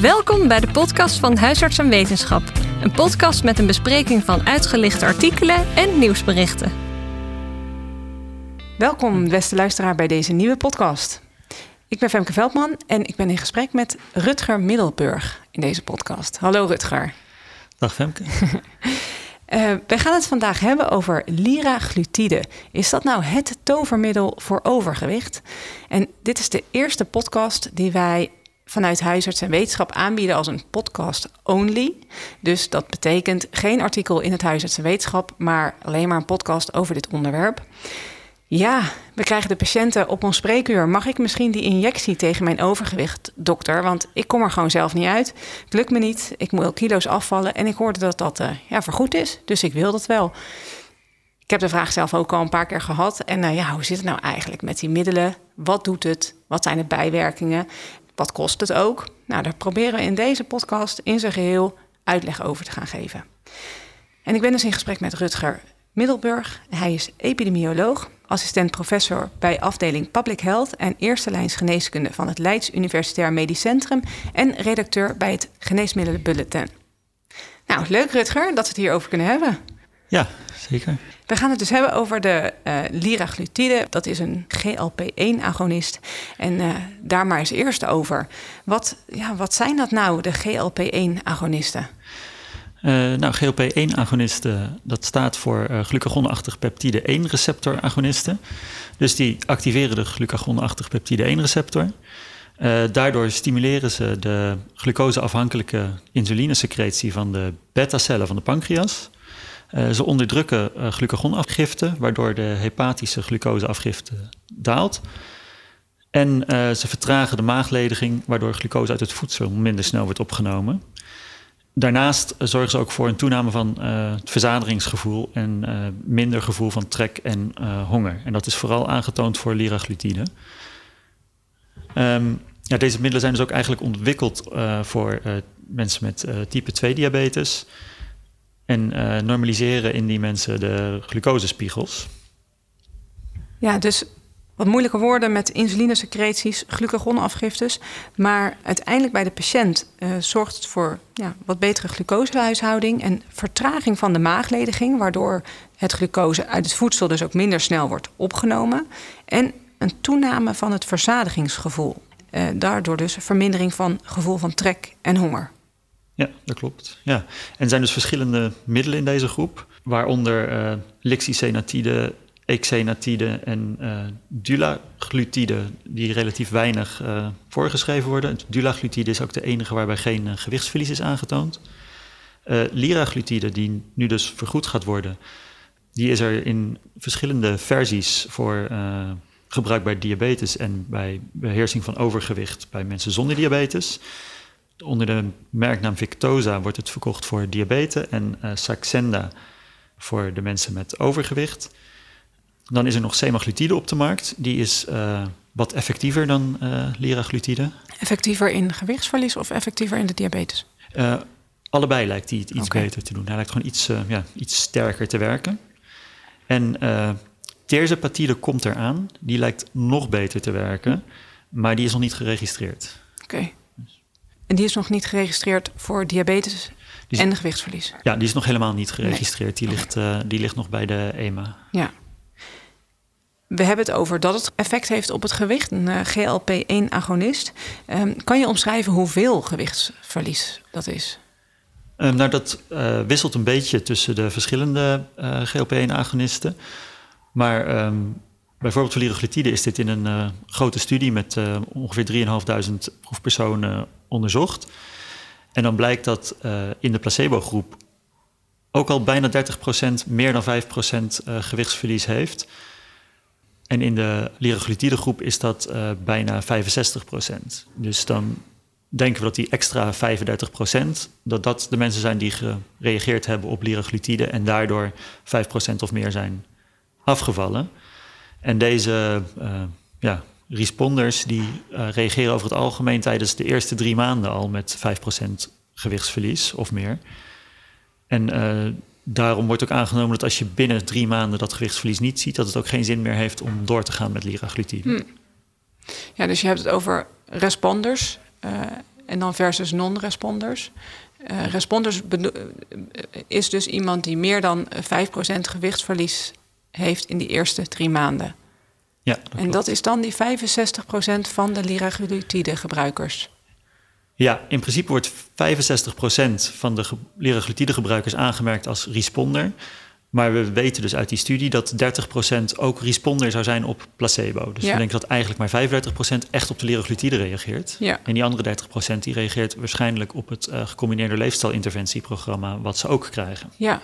Welkom bij de podcast van Huisarts en Wetenschap. Een podcast met een bespreking van uitgelichte artikelen en nieuwsberichten. Welkom, beste luisteraar, bij deze nieuwe podcast. Ik ben Femke Veldman en ik ben in gesprek met Rutger Middelburg in deze podcast. Hallo Rutger. Dag Femke. Uh, wij gaan het vandaag hebben over liraglutide. Is dat nou het tovermiddel voor overgewicht? En dit is de eerste podcast die wij vanuit Huisarts en Wetenschap aanbieden als een podcast only. Dus dat betekent geen artikel in het Huisarts en Wetenschap, maar alleen maar een podcast over dit onderwerp. Ja, we krijgen de patiënten op ons spreekuur. Mag ik misschien die injectie tegen mijn overgewicht, dokter? Want ik kom er gewoon zelf niet uit. Het lukt me niet. Ik moet kilo's afvallen. En ik hoorde dat dat uh, ja, vergoed is. Dus ik wil dat wel. Ik heb de vraag zelf ook al een paar keer gehad. En uh, ja, hoe zit het nou eigenlijk met die middelen? Wat doet het? Wat zijn de bijwerkingen? Wat kost het ook? Nou, daar proberen we in deze podcast in zijn geheel uitleg over te gaan geven. En ik ben dus in gesprek met Rutger Middelburg. Hij is epidemioloog, assistent professor bij afdeling Public Health en eerste lijns geneeskunde van het Leids Universitair Medisch Centrum en redacteur bij het Geneesmiddelenbulletin. Nou, leuk Rutger dat we het hierover kunnen hebben. Ja, zeker. We gaan het dus hebben over de uh, liraglutide. Dat is een GLP-1-agonist. En uh, daar maar eens eerst over. Wat, ja, wat zijn dat nou, de GLP-1-agonisten? Uh, nou, GLP-1-agonisten, dat staat voor uh, glucagonachtig peptide 1-receptor-agonisten. Dus die activeren de glucagonachtig peptide 1-receptor. Uh, daardoor stimuleren ze de glucoseafhankelijke insulinesecretie van de beta-cellen van de pancreas. Ze onderdrukken glucagonafgifte, waardoor de hepatische glucoseafgifte daalt. En ze vertragen de maaglediging, waardoor glucose uit het voedsel minder snel wordt opgenomen. Daarnaast zorgen ze ook voor een toename van uh, het verzadigingsgevoel en uh, minder gevoel van trek en uh, honger. En dat is vooral aangetoond voor liraglutide. Um, ja, deze middelen zijn dus ook eigenlijk ontwikkeld voor mensen met type 2 diabetes. En normaliseren in die mensen de glucosespiegels. Ja, dus wat moeilijke woorden met insulinesecreties, glucagonafgiftes. Maar uiteindelijk bij de patiënt uh, zorgt het voor ja, wat betere glucosehuishouding en vertraging van de maaglediging, waardoor het glucose uit het voedsel dus ook minder snel wordt opgenomen. En een toename van het verzadigingsgevoel. Uh, daardoor dus vermindering van gevoel van trek en honger. Ja, dat klopt. Ja. En er zijn dus verschillende middelen in deze groep, waaronder uh, lixisenatide, exenatide en uh, dulaglutide, die relatief weinig uh, voorgeschreven worden. Het dulaglutide is ook de enige waarbij geen uh, gewichtsverlies is aangetoond. liraglutide, die nu dus vergoed gaat worden, die is er in verschillende versies voor gebruik bij diabetes en bij beheersing van overgewicht bij mensen zonder diabetes. Onder de merknaam Victoza wordt het verkocht voor diabetes en Saxenda voor de mensen met overgewicht. Dan is er nog semaglutide op de markt. Die is uh, wat effectiever dan uh, liraglutide. Effectiever in gewichtsverlies of effectiever in de diabetes? Uh, allebei lijkt die het iets okay. beter te doen. Hij lijkt gewoon iets, ja, iets sterker te werken. En terzepatide komt eraan. Die lijkt nog beter te werken, maar die is nog niet geregistreerd. Oké. Okay. En die is nog niet geregistreerd voor diabetes is, en gewichtsverlies? Ja, die is nog helemaal niet geregistreerd. Nee. Die, ligt, die ligt nog bij de EMA. Ja. We hebben het over dat het effect heeft op het gewicht, een uh, GLP-1-agonist. Um, kan je omschrijven hoeveel gewichtsverlies dat is? Um, nou, dat uh, wisselt een beetje tussen de verschillende uh, GLP-1-agonisten. Maar um, bijvoorbeeld voor liraglutide is dit in een grote studie met ongeveer 3.500 proefpersonen onderzocht. En dan blijkt dat in de placebo-groep ook al bijna 30% meer dan 5% gewichtsverlies heeft. En in de liraglutide groep is dat uh, bijna 65% Dus dan denken we dat die extra 35% dat dat de mensen zijn die gereageerd hebben op liraglutide en daardoor 5% of meer zijn afgevallen. En deze ja, responders die uh, reageren over het algemeen tijdens de eerste drie maanden al met 5% gewichtsverlies of meer. En daarom wordt ook aangenomen dat als je binnen drie maanden dat gewichtsverlies niet ziet, dat het ook geen zin meer heeft om door te gaan met liraglutide. Hmm. Ja, dus je hebt het over responders. Uh, en dan versus non-responders. Responders is dus iemand die meer dan 5% gewichtsverlies heeft in die eerste drie maanden. Ja, dat en dat is dan die 65% van de liraglutide gebruikers. Ja, in principe wordt 65% van de liraglutide gebruikers aangemerkt als responder. Maar we weten dus uit die studie dat 30% ook responder zou zijn op placebo. Dus we denken dat eigenlijk maar 35% echt op de liraglutide reageert. Ja. En die andere 30% die reageert waarschijnlijk op het uh, gecombineerde leefstijlinterventieprogramma wat ze ook krijgen. Ja.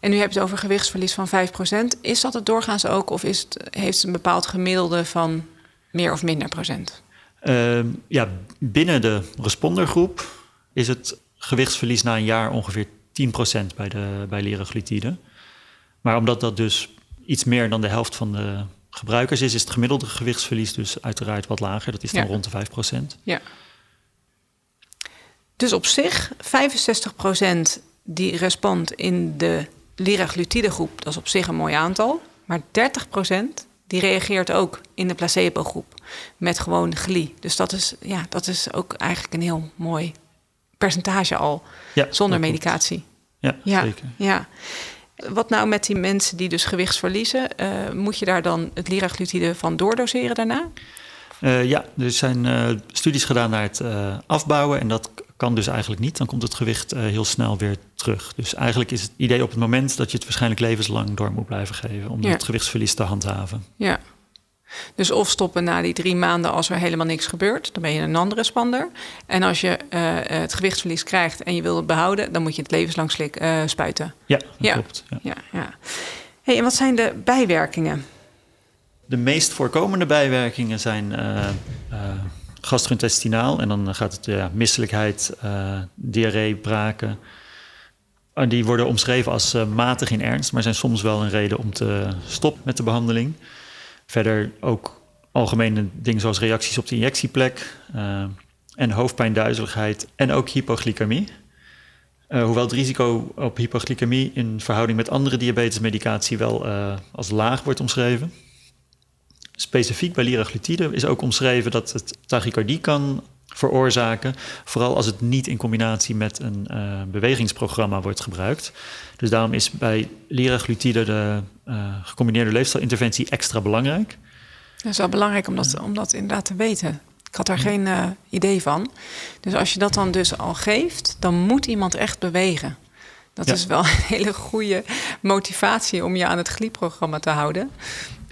En nu heb je het over gewichtsverlies van 5%. Is dat het doorgaans ook of is het, heeft het een bepaald gemiddelde van meer of minder procent? Uh, ja, binnen de respondergroep is het gewichtsverlies na een jaar ongeveer 10% bij, de, bij liraglutide. Maar omdat dat dus iets meer dan de helft van de gebruikers is, is het gemiddelde gewichtsverlies dus uiteraard wat lager. Dat is dan rond de 5%. Ja. Dus op zich 65% die respond in de liraglutide groep, dat is op zich een mooi aantal. Maar 30% die reageert ook in de placebo groep met gewoon glie. Dus dat is, ja, dat is ook eigenlijk een heel mooi percentage al ja, zonder medicatie. Ja, ja, zeker. Ja. Wat nou met die mensen die dus gewicht verliezen? Uh, moet je daar dan het liraglutide van doordoseren daarna? Uh, ja, er zijn uh, studies gedaan naar het afbouwen en dat kan dus eigenlijk niet. Dan komt het gewicht heel snel weer terug. Dus eigenlijk is het idee op het moment dat je het waarschijnlijk levenslang door moet blijven geven om het gewichtsverlies te handhaven. Ja, dus of stoppen na die drie maanden als er helemaal niks gebeurt, dan ben je een non-responder. En als je uh, het gewichtsverlies krijgt en je wil het behouden, dan moet je het levenslang slik, uh, spuiten. Ja, dat ja. klopt. Ja. Ja, ja. Hey, en wat zijn de bijwerkingen? De meest voorkomende bijwerkingen zijn uh, gastrointestinaal. En dan gaat het ja, misselijkheid, diarree, braken. Die worden omschreven als matig in ernst, maar zijn soms wel een reden om te stoppen met de behandeling. Verder ook algemene dingen zoals reacties op de injectieplek uh, en hoofdpijn, duizeligheid en ook hypoglycemie. Hoewel het risico op hypoglycemie in verhouding met andere diabetesmedicatie wel als laag wordt omschreven. Specifiek bij liraglutide is ook omschreven dat het tachycardie kan veroorzaken, vooral als het niet in combinatie met een uh, bewegingsprogramma wordt gebruikt. Dus daarom is bij liraglutide de uh, gecombineerde leefstijlinterventie extra belangrijk. Dat is wel belangrijk om dat, om dat inderdaad te weten. Ik had daar geen uh, idee van. Dus als je dat dan dus al geeft, dan moet iemand echt bewegen. Dat ja. is wel een hele goede motivatie om je aan het GLI-programma te houden.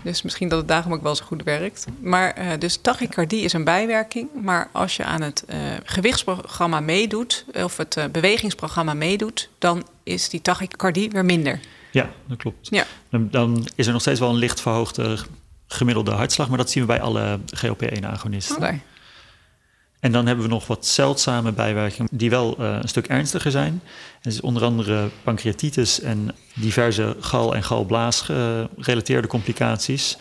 Dus misschien dat het daarom ook wel zo goed werkt. Maar uh, dus tachycardie is een bijwerking. Maar als je aan het uh, gewichtsprogramma meedoet, of het uh, bewegingsprogramma meedoet, dan is die tachycardie weer minder. Ja, dat klopt. Ja. Dan, dan is er nog steeds wel een licht verhoogde gemiddelde hartslag, maar dat zien we bij alle GLP-1-agonisten. Okay. En dan hebben we nog wat zeldzame bijwerkingen die wel uh, een stuk ernstiger zijn. Dat is onder andere pancreatitis en diverse gal- en galblaas-gerelateerde complicaties.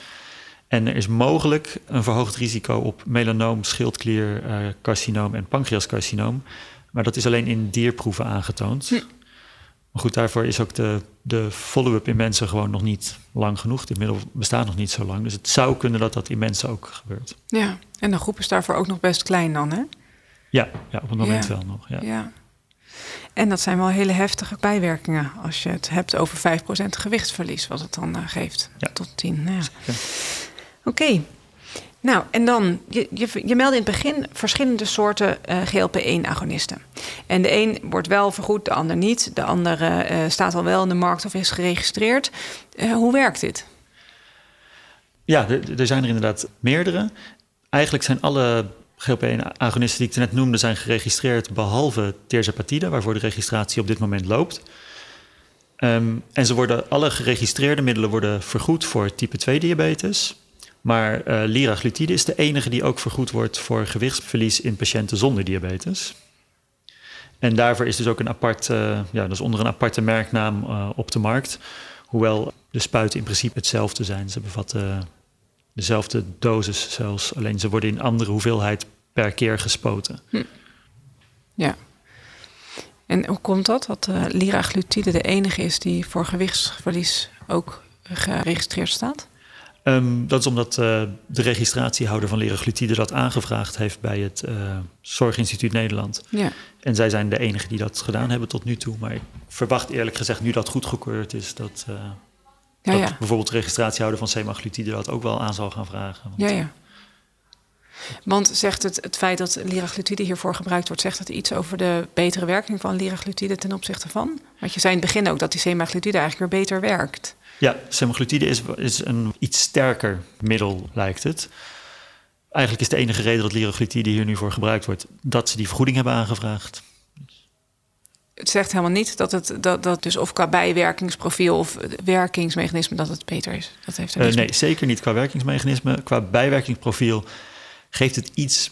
En er is mogelijk een verhoogd risico op melanoom, schildkliercarcinoom en pancreascarcinoom. Maar dat is alleen in dierproeven aangetoond. Hm. Maar goed, daarvoor is ook de, de follow-up in mensen gewoon nog niet lang genoeg. Dit middel bestaat nog niet zo lang. Dus het zou kunnen dat dat in mensen ook gebeurt. Ja, en de groep is daarvoor ook nog best klein dan, hè? Ja, ja op het moment wel nog. Ja. ja. En dat zijn wel hele heftige bijwerkingen als je het hebt over 5% gewichtsverlies, wat het dan uh, geeft. Ja. Tot 10. Nou ja. Oké, okay. Nou, en dan, je, je, meldde in het begin verschillende soorten uh, GLP-1-agonisten. En de een wordt wel vergoed, de ander niet. De andere uh, staat al wel in de markt of is geregistreerd. Uh, hoe werkt dit? Ja, er zijn er inderdaad meerdere. Eigenlijk zijn alle GLP-1-agonisten die ik net noemde... zijn geregistreerd behalve terzepatide... waarvoor de registratie op dit moment loopt. Um, en ze worden, alle geregistreerde middelen worden vergoed voor type 2-diabetes... Maar uh, liraglutide is de enige die ook vergoed wordt voor gewichtsverlies in patiënten zonder diabetes. En daarvoor is dus ook een apart, uh, ja, dus onder een aparte merknaam uh, op de markt. Hoewel de spuiten in principe hetzelfde zijn. Ze bevatten dezelfde dosis zelfs, alleen ze worden in andere hoeveelheid per keer gespoten. Hm. Ja. En hoe komt dat, dat liraglutide de enige is die voor gewichtsverlies ook geregistreerd staat? Um, dat is omdat uh, de registratiehouder van liraglutide dat aangevraagd heeft bij het uh, Zorginstituut Nederland. Ja. En zij zijn de enige die dat gedaan hebben tot nu toe. Maar ik verwacht eerlijk gezegd, nu dat goedgekeurd is, dat, uh, ja, dat ja. bijvoorbeeld de registratiehouder van semaglutide dat ook wel aan zal gaan vragen. Want, ja, ja. Want zegt het, het feit dat liraglutide hiervoor gebruikt wordt, zegt het iets over de betere werking van liraglutide ten opzichte van? Want je zei in het begin ook dat die semaglutide eigenlijk weer beter werkt. Ja, semaglutide is, is een iets sterker middel, lijkt het. Eigenlijk is de enige reden dat liraglutide hier nu voor gebruikt wordt, dat ze die vergoeding hebben aangevraagd. Het zegt helemaal niet dat het dat, dat dus of qua bijwerkingsprofiel of werkingsmechanisme dat het beter is. Dat heeft er uh, nee, zeker niet qua werkingsmechanisme. Qua bijwerkingsprofiel geeft het iets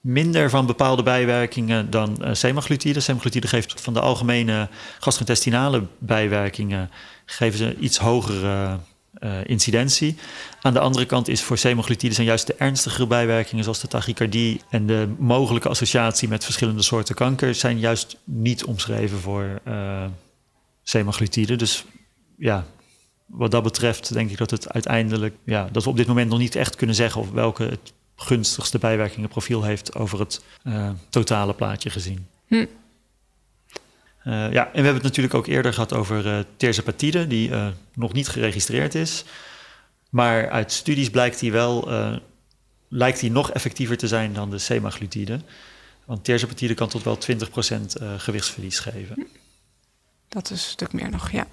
minder van bepaalde bijwerkingen dan uh, semaglutide. Semaglutide geeft van de algemene gastrointestinale bijwerkingen geven ze iets hogere uh, incidentie. Aan de andere kant is voor semaglutide zijn juist de ernstigere bijwerkingen, zoals de tachycardie en de mogelijke associatie met verschillende soorten kanker, zijn juist niet omschreven voor uh, semaglutide. Dus ja, wat dat betreft denk ik dat het uiteindelijk, ja, dat we op dit moment nog niet echt kunnen zeggen of welke het gunstigste bijwerkingenprofiel heeft over het uh, totale plaatje gezien. Hm. Uh, ja, en we hebben het natuurlijk ook eerder gehad over uh, terzepatide, die uh, nog niet geregistreerd is. Maar uit studies blijkt die wel, lijkt die nog effectiever te zijn dan de semaglutide. Want terzepatide kan tot wel 20% gewichtsverlies geven. Dat is een stuk meer nog, ja.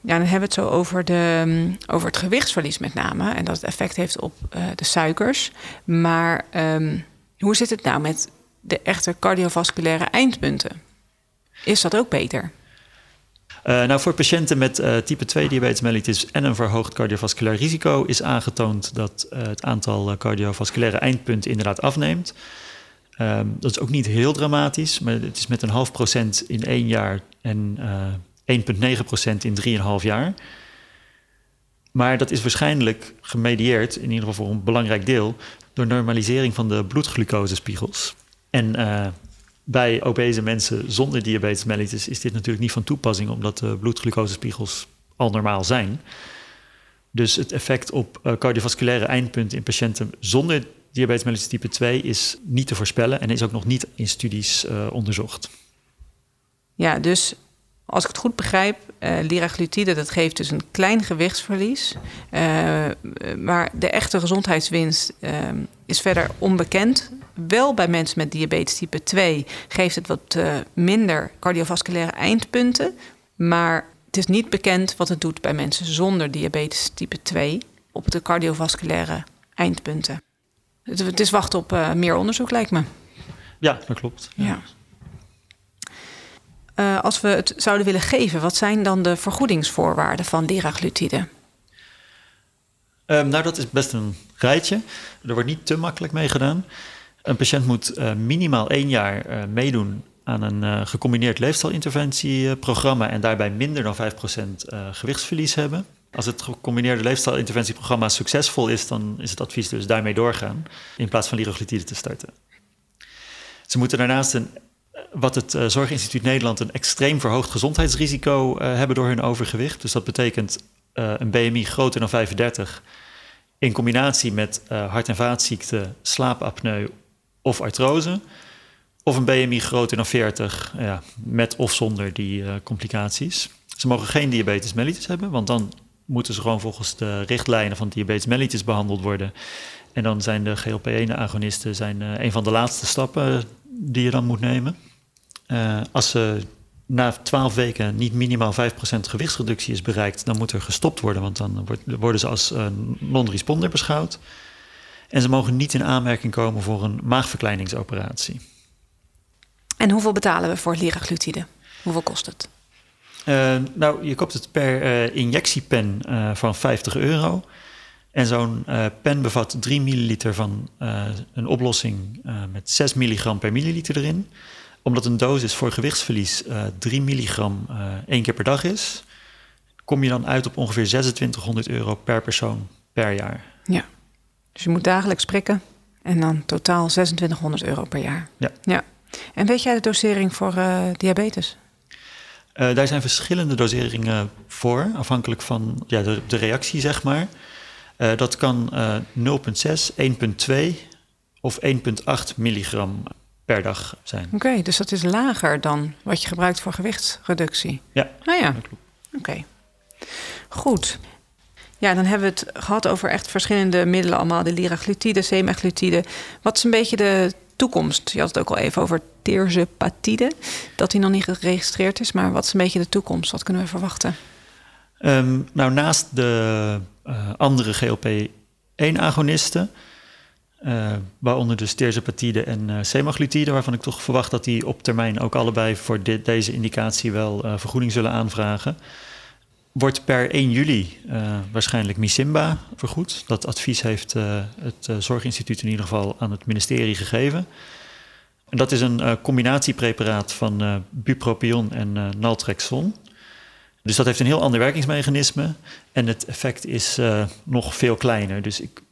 Ja, dan hebben we het zo over, de, mm, over het gewichtsverlies met name. En dat het effect heeft op de suikers. Maar um, hoe zit het nou met de echte cardiovasculaire eindpunten? Is dat ook beter? Uh, nou, voor patiënten met uh, type 2 diabetes mellitus en een verhoogd cardiovasculair risico is aangetoond dat uh, het aantal cardiovasculaire eindpunten inderdaad afneemt. Um, dat is ook niet heel dramatisch, maar het is met een half procent in één jaar en 1,9 procent in 3,5 jaar. Maar dat is waarschijnlijk gemedieerd, in ieder geval voor een belangrijk deel, door normalisering van de bloedglucosespiegels. En bij obese mensen zonder diabetes mellitus is dit natuurlijk niet van toepassing, omdat de bloedglucosespiegels al normaal zijn. Dus het effect op uh, cardiovasculaire eindpunten in patiënten zonder diabetes mellitus type 2 is niet te voorspellen en is ook nog niet in studies uh, onderzocht. Ja, dus als ik het goed begrijp, uh, liraglutide dat geeft dus een klein gewichtsverlies. Uh, maar de echte gezondheidswinst uh, is verder onbekend. Wel bij mensen met diabetes type 2 geeft het wat minder cardiovasculaire eindpunten. Maar het is niet bekend wat het doet bij mensen zonder diabetes type 2 op de cardiovasculaire eindpunten. Het, het is wachten op meer onderzoek, lijkt me. Ja, dat klopt. ja. Uh, als we het zouden willen geven, wat zijn dan de vergoedingsvoorwaarden van liraglutide? Um, nou, dat is best een rijtje. Er wordt niet te makkelijk mee gedaan. Een patiënt moet uh, minimaal één jaar uh, meedoen aan een gecombineerd leefstijlinterventieprogramma en daarbij minder dan 5% gewichtsverlies hebben. Als het gecombineerde leefstijlinterventieprogramma succesvol is, dan is het advies dus daarmee doorgaan in plaats van liraglutide te starten. Ze moeten daarnaast een wat het uh, Zorginstituut Nederland een extreem verhoogd gezondheidsrisico uh, hebben door hun overgewicht. Dus dat betekent uh, een BMI groter dan 35 in combinatie met hart- en vaatziekten, slaapapneu of artrose. Of een BMI groter dan 40 ja, met of zonder die complicaties. Ze mogen geen diabetes mellitus hebben, want dan moeten ze gewoon volgens de richtlijnen van diabetes mellitus behandeld worden. En dan zijn de GLP-1-agonisten zijn, een van de laatste stappen die je dan moet nemen. Uh, als ze na 12 weken niet minimaal 5% gewichtsreductie is bereikt, dan moet er gestopt worden, want dan worden ze als uh, non-responder beschouwd. En ze mogen niet in aanmerking komen voor een maagverkleiningsoperatie. En hoeveel betalen we voor liraglutide? Hoeveel kost het? Uh, nou, je koopt het per injectiepen van 50 euro. En zo'n pen bevat 3 milliliter van een oplossing met 6 milligram per milliliter erin omdat een dosis voor gewichtsverlies uh, eh, 3 milligram één keer per dag is, kom je dan uit op ongeveer 2600 euro per persoon per jaar. Ja, dus je moet dagelijks prikken en dan totaal 2600 euro per jaar. Ja. ja. En weet jij de dosering voor uh, diabetes? daar zijn verschillende doseringen voor, afhankelijk van ja, de, de reactie, zeg maar. Uh, dat kan uh, 0,6, 1,2 of 1,8 milligram per dag zijn. Oké, dus dat is lager dan wat je gebruikt voor gewichtsreductie. Ja, ah, ja. dat klopt. Oké, goed. Ja, dan hebben we het gehad over echt verschillende middelen allemaal. De liraglutide, semaglutide. Wat is een beetje de toekomst? Je had het ook al even over tirzepatide. Dat die nog niet geregistreerd is. Maar wat is een beetje de toekomst? Wat kunnen we verwachten? Um, nou, naast de andere GLP-1-agonisten... Uh, waaronder dus terzepatide en uh, semaglutide... waarvan ik toch verwacht dat die op termijn ook allebei... voor deze indicatie wel vergoeding zullen aanvragen wordt per 1 juli waarschijnlijk Misimba vergoed. Dat advies heeft het Zorginstituut in ieder geval aan het ministerie gegeven. En dat is een combinatiepreparaat van bupropion en naltrexon. Dus dat heeft een heel ander werkingsmechanisme en het effect is nog veel kleiner. Dus ik,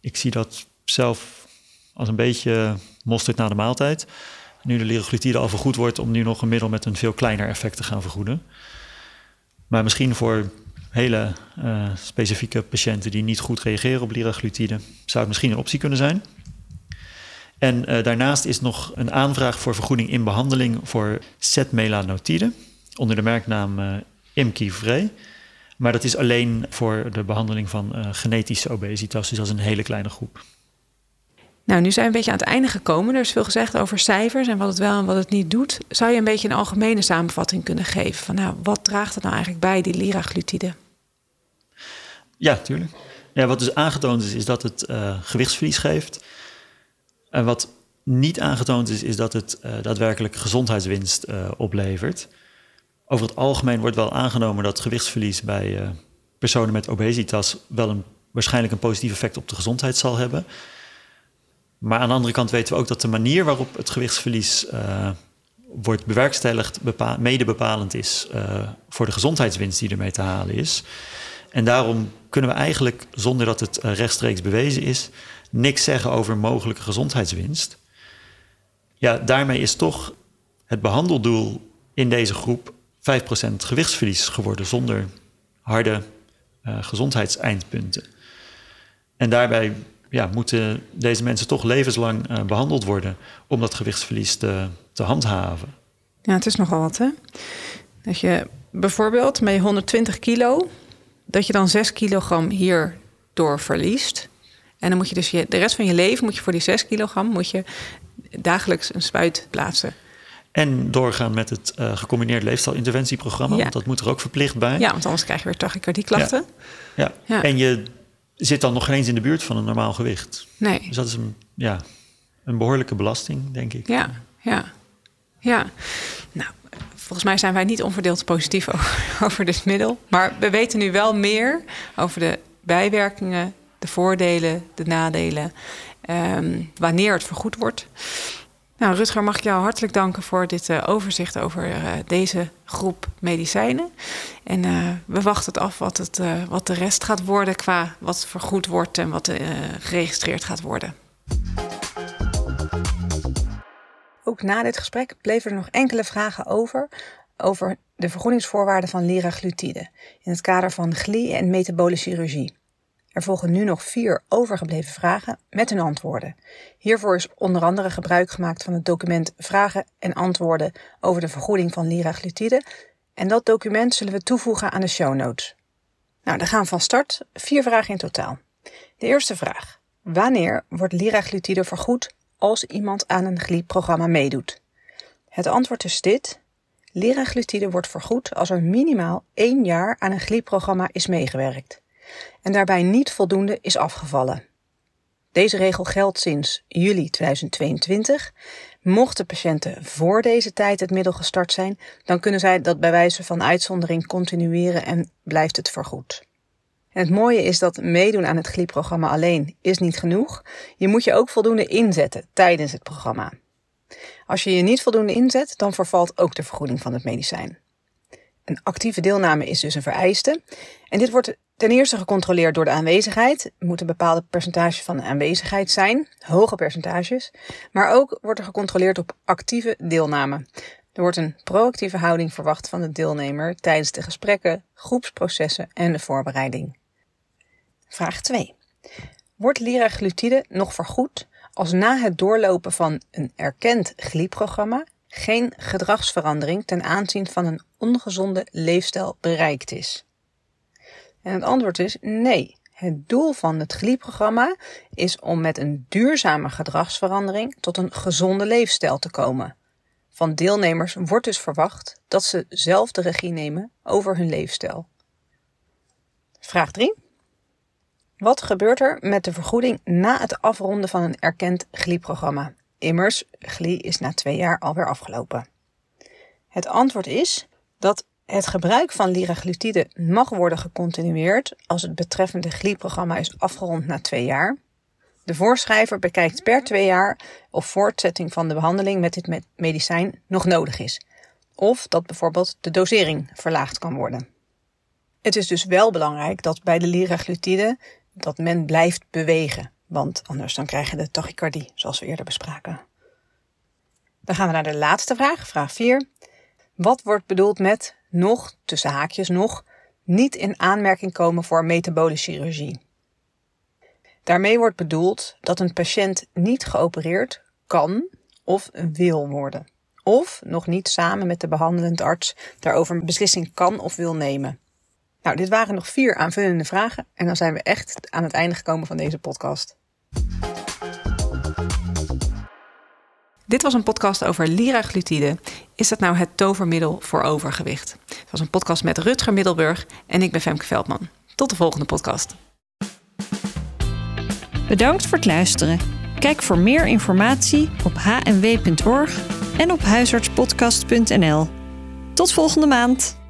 ik zie dat zelf als een beetje mosterd na de maaltijd. Nu de liraglutide al vergoed wordt om nu nog een middel met een veel kleiner effect te gaan vergoeden. Maar misschien voor hele uh, specifieke patiënten die niet goed reageren op liraglutide, zou het misschien een optie kunnen zijn. En uh, daarnaast is nog een aanvraag voor vergoeding in behandeling voor setmelanotide onder de merknaam Imkivre. Maar dat is alleen voor de behandeling van genetische obesitas, dus dat is een hele kleine groep. Nou, nu zijn we een beetje aan het einde gekomen. Er is veel gezegd over cijfers en wat het wel en wat het niet doet. Zou je een beetje een algemene samenvatting kunnen geven van nou, wat draagt er nou eigenlijk bij, die liraglutide? Ja, tuurlijk. Ja, wat dus aangetoond is, is dat het uh, gewichtsverlies geeft. En wat niet aangetoond is, is dat het uh, daadwerkelijk gezondheidswinst uh, oplevert. Over het algemeen wordt wel aangenomen dat gewichtsverlies bij personen met obesitas wel een, waarschijnlijk een positief effect op de gezondheid zal hebben. Maar aan de andere kant weten we ook dat de manier waarop het gewichtsverlies uh, wordt bewerkstelligd bepa mede bepalend is uh, voor de gezondheidswinst die ermee te halen is. En daarom kunnen we eigenlijk, zonder dat het rechtstreeks bewezen is, niks zeggen over mogelijke gezondheidswinst. Ja, daarmee is toch het behandeldoel in deze groep 5% gewichtsverlies geworden zonder harde gezondheidseindpunten. En daarbij ja, moeten deze mensen toch levenslang uh, behandeld worden om dat gewichtsverlies te, te handhaven. Ja, het is nogal wat, hè? Dat je bijvoorbeeld met 120 kilo, dat je dan 6 kilogram hierdoor verliest. En dan moet je dus je, de rest van je leven moet je voor die 6 kilogram moet je dagelijks een spuit plaatsen. En doorgaan met het uh, gecombineerd leefstijlinterventieprogramma. Ja. Want dat moet er ook verplicht bij. Ja, want anders krijg je weer tachycardieklachten. Ja. ja. ja. En je zit dan nog geen eens in de buurt van een normaal gewicht. Nee. Dus dat is een, ja, een behoorlijke belasting, denk ik. Ja, ja, ja. Nou, volgens mij zijn wij niet onverdeeld positief over, over dit middel. Maar we weten nu wel meer over de bijwerkingen, de voordelen, de nadelen, um, wanneer het vergoed wordt. Nou, Rutger, mag ik jou hartelijk danken voor dit uh, overzicht over uh, deze groep medicijnen. En uh, we wachten het af wat, het, wat de rest gaat worden qua wat vergoed wordt en wat geregistreerd gaat worden. Ook na dit gesprek bleven er nog enkele vragen over over de vergoedingsvoorwaarden van liraglutide in het kader van glie- en metabole chirurgie. Er volgen nu nog vier overgebleven vragen met hun antwoorden. Hiervoor is onder andere gebruik gemaakt van het document Vragen en antwoorden over de vergoeding van liraglutide. En dat document zullen we toevoegen aan de show notes. Nou, dan gaan we van start. Vier vragen in totaal. De eerste vraag. Wanneer wordt liraglutide vergoed als iemand aan een GLI-programma meedoet? Het antwoord is dit. Liraglutide wordt vergoed als er minimaal één jaar aan een GLI-programma is meegewerkt en daarbij niet voldoende is afgevallen. Deze regel geldt sinds juli 2022. Mochten patiënten voor deze tijd het middel gestart zijn, dan kunnen zij dat bij wijze van uitzondering continueren en blijft het vergoed. Het mooie is dat meedoen aan het GLI-programma alleen is niet genoeg. Je moet je ook voldoende inzetten tijdens het programma. Als je je niet voldoende inzet, dan vervalt ook de vergoeding van het medicijn. Een actieve deelname is dus een vereiste. En dit wordt ten eerste gecontroleerd door de aanwezigheid. Er moet een bepaalde percentage van aanwezigheid zijn, hoge percentages. Maar ook wordt er gecontroleerd op actieve deelname. Er wordt een proactieve houding verwacht van de deelnemer tijdens de gesprekken, groepsprocessen en de voorbereiding. Vraag 2. Wordt liraglutide nog vergoed als na het doorlopen van een erkend GLI-programma geen gedragsverandering ten aanzien van een ongezonde leefstijl bereikt is? En het antwoord is nee. Het doel van het GLI-programma is om met een duurzame gedragsverandering tot een gezonde leefstijl te komen. Van deelnemers wordt dus verwacht dat ze zelf de regie nemen over hun leefstijl. Vraag 3. Wat gebeurt er met de vergoeding na het afronden van een erkend GLI-programma? Immers, GLI is na twee jaar alweer afgelopen. Het antwoord is dat het gebruik van liraglutide mag worden gecontinueerd als het betreffende GLI-programma is afgerond na twee jaar. De voorschrijver bekijkt per twee jaar of voortzetting van de behandeling met dit medicijn nog nodig is. Of dat bijvoorbeeld de dosering verlaagd kan worden. Het is dus wel belangrijk dat bij de liraglutide dat men blijft bewegen, want anders dan krijg je de tachycardie, zoals we eerder bespraken. Dan gaan we naar de laatste vraag, vraag 4. Wat wordt bedoeld met nog, tussen haakjes nog, niet in aanmerking komen voor metabole chirurgie? Daarmee wordt bedoeld dat een patiënt niet geopereerd kan of wil worden. Of nog niet samen met de behandelend arts daarover een beslissing kan of wil nemen. Nou, dit waren nog vier aanvullende vragen en dan zijn we echt aan het einde gekomen van deze podcast. Dit was een podcast over liraglutide. Is dat nou het tovermiddel voor overgewicht? Het was een podcast met Rutger Middelburg en ik ben Femke Veldman. Tot de volgende podcast. Bedankt voor het luisteren. Kijk voor meer informatie op hnw.org en op huisartspodcast.nl. Tot volgende maand.